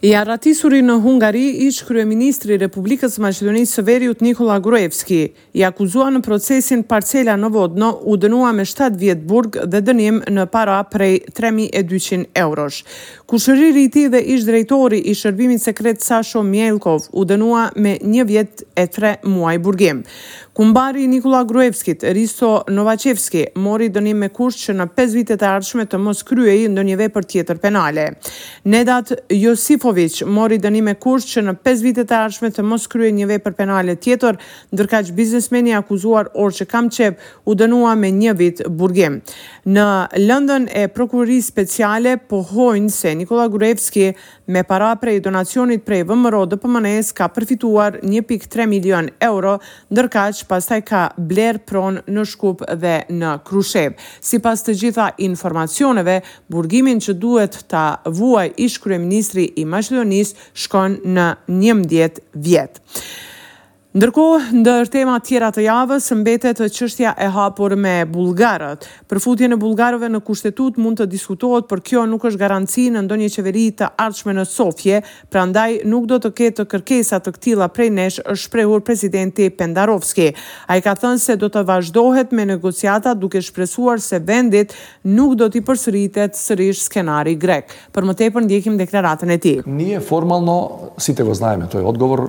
I arratisuri në Hungari, ish kryeministri i Republikës së Maqedonisë së Veriut Nikolla Gruevski, i akuzuar në procesin Parcela në Vodno, u dënua me 7 vjet burg dhe dënim në para prej 3200 eurosh. Kushëriri i tij dhe ish-drejtori i Shërbimit Sekret Sasho Mijalkov u dënua me një vjet e tre muaj burgim. Kumbari i Nikolla Gruevskit, Risto Novaçevski, mori dënim me kusht që në pesë vitet e ardhshme të mos kryejë ndonjë vepër tjetër penale. Nenad Josifoviq mori dënim me kusht që në pesë vitet e ardhshme të mos kryejë një vepër penale tjetër, ndërkaq biznesmeni i akuzuar Orçe Kamçev u dënua me një vit burgim. Në lëndën e Prokurorisë Speciale pohojnë se Nikolla Gruevski me para prej donacionit prej VMRO DPMNE-së ka përfituar një pikë tre milionë euro, ndërkaq pastaj ka blerë pronë në Shkup dhe në Krushevë. Sipas të gjitha informacioneve, burgimin që duhet ta vuajë ish-kryeministri i Maqedonisë shkon në njëmbëdhjetë vjet. Ndërkohë, ndër temat tjera të javës, mbetet çështja e hapur me bullgarët. Për futjen e bullgarëve në Kushtetutë mund të diskutohet, por kjo nuk është garanci në ndonjë qeveri të ardhshme në Sofje, prandaj nuk do të ketë kërkesa të këtilla prej nesh, është shprehur presidenti Pendarovski. Ai ka thënë se do të vazhdohet me negociatat duke shpresuar se vendit nuk do t'i përsëritet sërish skenari grek. Për më tepër ndjekim deklaratën e tij. Nije formalno si go znajeme toj odgovor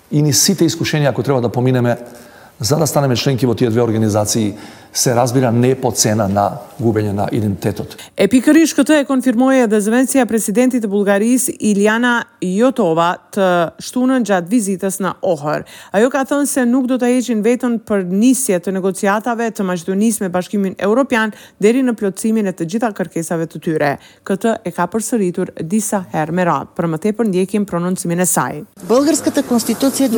I niz site iskushenja ako treba da pomineme za da staneme členki vo tije dve organizaciji, se razbira ne po cena na gubenje na identitetot. E pikërisht këtë e konfirmoi edhe zëvendësja e presidentit të Bullgarisë, Iliana Jotova, të shtunën gjatë vizitës në Ohër. Ajo ka thënë se nuk do të heqin veton për nisje të negociatave të Maqedonisë me Bashkimin Europian deri në plotësimin e të gjitha kërkesave të tyre. Këtë e ka përsëritur disa herë me radhë. Për më tepër ndjekim prononcimin e saj.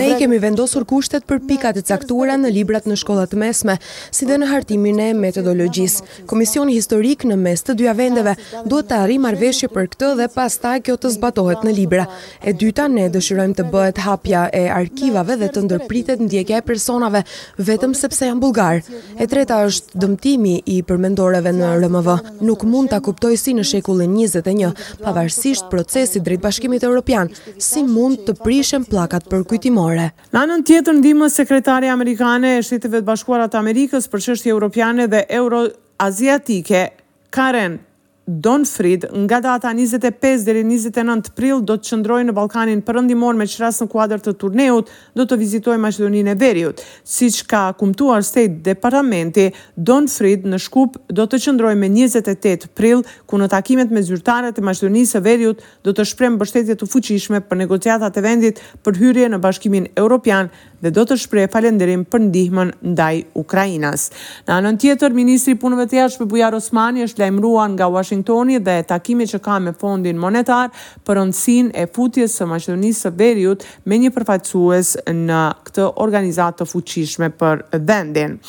Ne i kemi vendosur kushtet për pikat e caktuara në librat në shkolla të mesme, si dhe në hartimin e metodologjisë. Komisioni historik në mes të dyja vendeve duhet të arrijë marrëveshje për këtë dhe pastaj kjo të zbatohet në libra. E dyta, ne dëshirojmë të bëhet hapja e arkivave dhe të ndërpritet ndjekja e personave vetëm sepse janë bullgarë. E treta është dëmtimi i përmendoreve në RMV. Nuk mund ta kuptoj si në shekullin 21, pavarësisht procesit drejt Bashkimit Europian, si mund të prishen pllakat përkujtimore. Në anën tjetër, ndihmës sekretarja amerikane e Shteteve të Bashkuara të Amerikës për çështje europiane dhe euroaziatike, Karen Donfrid, nga data njëzet e pesë deri njëzet e nëntë prill do të qëndrojë në Ballkanin Perëndimor me ç'rast në kuadër të turneut do të vizitojë Maqedoninë e Veriut. Siç ka kumtuar State Departamenti, Donfrid në Shkup do të qëndrojë me njëzet e tetë prill, ku në takimet me zyrtarët e Maqedonisë së Veriut do të shpreh mbështetje të fuqishme për negociatat e vendit për hyrje në Bashkimin Europian dhe do të shprehë falënderim për ndihmën ndaj Ukrainës. Në anën tjetër, ministri i Punëve të Jashtme Bujar Osmani është lajmëruar nga Uashingtoni dhe takimi që ka me Fondin Monetar për rëndësinë e futjes së Maqedonisë së Veriut me një përfaqësues në këtë organizatë të fuqishme për vendin.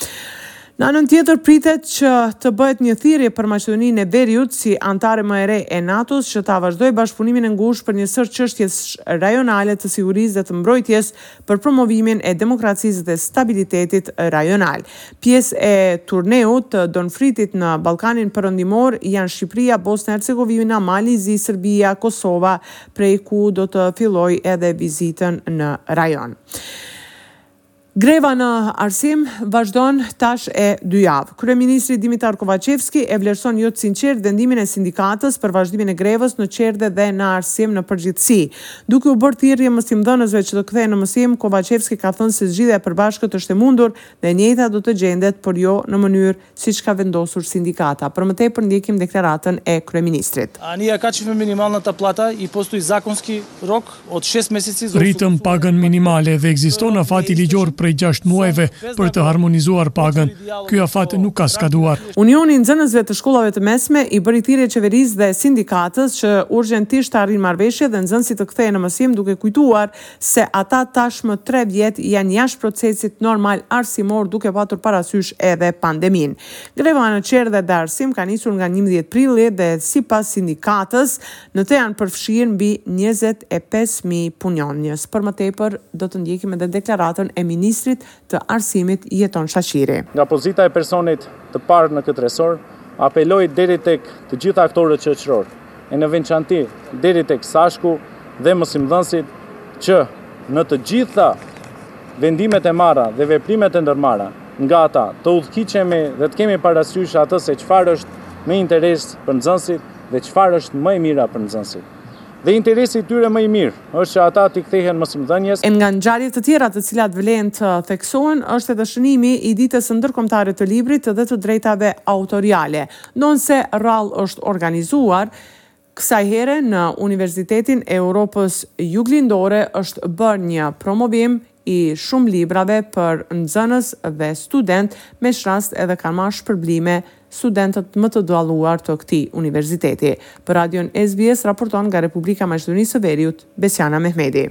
Në anën tjetër, pritet që të bëhet një thirrje për Maqedoninë e Veriut si anëtare më e re e NATO-s që ta vazhdojë bashkëpunimin e ngushtë për një sërë çështje rajonale të sigurisë dhe të mbrojtjes, për promovimin e demokracisë dhe stabilitetit rajonal. Pjesë e turneut të Donfridit në Ballkanin Perëndimor janë Shqipëria, Bosnjë-Hercegovina, Mali i Zi, Serbia, Kosova, prej ku do të fillojë edhe vizitën në rajon. Greva në arsim vazhdon tash e dy javë. Kryeministri Dimitar Kovaçevski e vlerëson jo të sinqertë vendimin e sindikatës për vazhdimin e grevës në çerdhe dhe në arsim në përgjithësi. Duke u bërë thirrje mësimdhënësve që të kthehen në mësim, Kovaçevski ka thënë se zgjidhja e përbashkët është e mundur dhe e njëjta do të gjendet, por jo në mënyrë siç ka vendosur sindikata. Për më tepër ndjekim deklaratën e kryeministrit. Rritëm pagën minimale dhe ekziston afati ligjor prej gjashtë muajve për të harmonizuar pagën. Ky afat nuk ka skaduar. Unioni i nxënësve të shkollave të mesme i bëri thirrje qeverisë dhe sindikatës që urgjentisht të arrijnë marrëveshje dhe nxënësit të kthehen në mësim duke kujtuar se ata tashmë tre vjet janë jashtë procesit normal arsimor duke patur parasysh edhe pandeminë. Greva në çerdhe dhe arsim ka nisur nga njëmbëdhjetë prilli dhe sipas sindikatës në të janë përfshirë mbi njëzet e pesë mijë punonjës. Për më tepër do të ndjekim edhe deklaratën e ministrit të arsimit Jeton Shaqiri. Nga pozita e personit të parë në këtë resor, apeloj deri tek të gjithë aktorët shoqërorë, e në veçanti deri tek SASHK-u dhe mësimdhënësit që në të gjitha vendimet e marra dhe veprimet e ndërmarra nga ata, të udhëhiqemi dhe të kemi parasysh atë se çfarë është me interes për nxënësit dhe çfarë është më e mira për nxënësit. Dhe interesi i tyre më i mirë, është që ata t'i kthehen mësimdhënies. E nga ngjarje të tjera të cilat vlen të theksohen është edhe shënimi i Ditës Ndërkombëtare të Librit dhe të Drejtave Autoriale, ndonëse rrallë është organizuar, kësaj here në Universitetin e Europës Juglindore është bërë një promovim i shumë librave për nxënës dhe studentë, me ç'rast edhe kanë marrë shpërblime studentët më të dalluar të këtij universiteti. Për radion SBS raporton nga Republika e Maqedonisë së Veriut, Besjana Mehmeti.